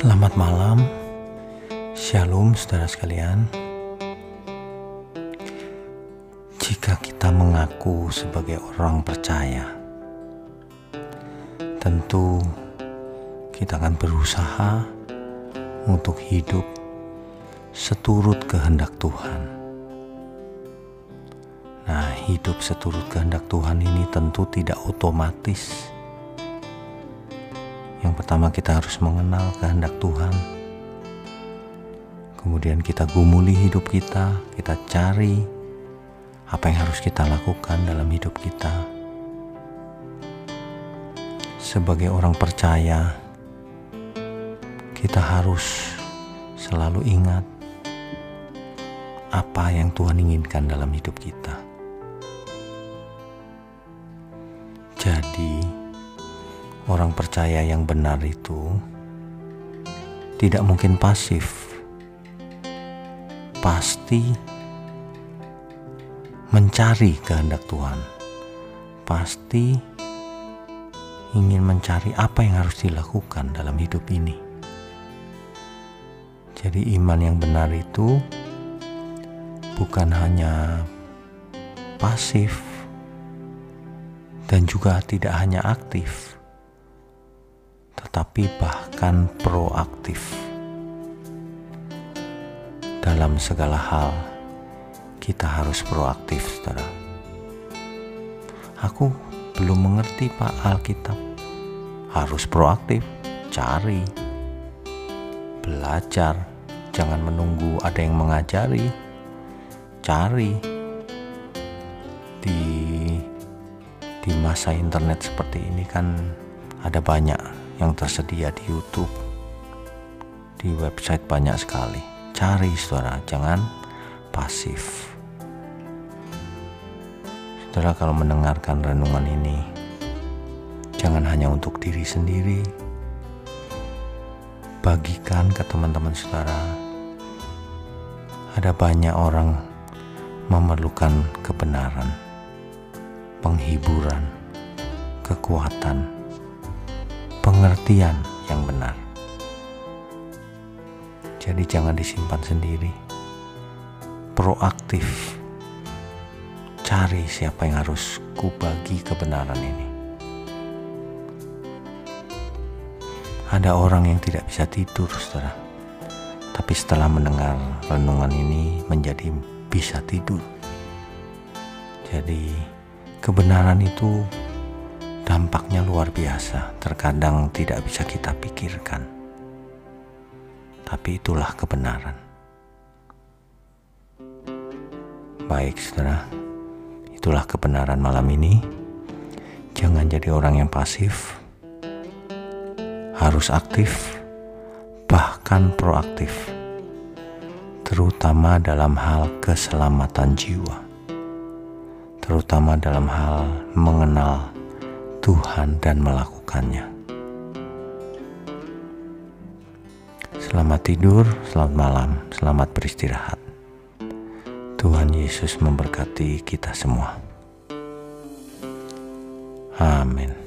Selamat malam, Shalom saudara sekalian. Jika kita mengaku sebagai orang percaya, tentu kita akan berusaha untuk hidup seturut kehendak Tuhan. Nah, hidup seturut kehendak Tuhan ini tentu tidak otomatis yang pertama kita harus mengenal kehendak Tuhan. Kemudian kita gumuli hidup kita, kita cari apa yang harus kita lakukan dalam hidup kita. Sebagai orang percaya, kita harus selalu ingat apa yang Tuhan inginkan dalam hidup kita. Jadi, orang percaya yang benar itu tidak mungkin pasif, pasti mencari kehendak Tuhan, pasti ingin mencari apa yang harus dilakukan dalam hidup ini. Jadi, iman yang benar itu bukan hanya pasif dan juga tidak hanya aktif tetapi bahkan proaktif. Dalam segala hal, kita harus proaktif, saudara. Aku belum mengerti Pak Alkitab. Harus proaktif, cari, belajar, jangan menunggu ada yang mengajari, cari. Di di masa internet seperti ini kan ada banyak yang tersedia di YouTube, di website banyak sekali. Cari saudara, jangan pasif. Saudara kalau mendengarkan renungan ini, jangan hanya untuk diri sendiri, bagikan ke teman-teman saudara. Ada banyak orang memerlukan kebenaran, penghiburan, kekuatan pengertian yang benar. Jadi jangan disimpan sendiri. Proaktif. Cari siapa yang harus kubagi kebenaran ini. Ada orang yang tidak bisa tidur, saudara. Tapi setelah mendengar renungan ini menjadi bisa tidur. Jadi kebenaran itu dampaknya luar biasa, terkadang tidak bisa kita pikirkan. Tapi itulah kebenaran. Baik, saudara, itulah kebenaran malam ini. Jangan jadi orang yang pasif, harus aktif, bahkan proaktif, terutama dalam hal keselamatan jiwa, terutama dalam hal mengenal Tuhan dan melakukannya. Selamat tidur, selamat malam, selamat beristirahat. Tuhan Yesus memberkati kita semua. Amin.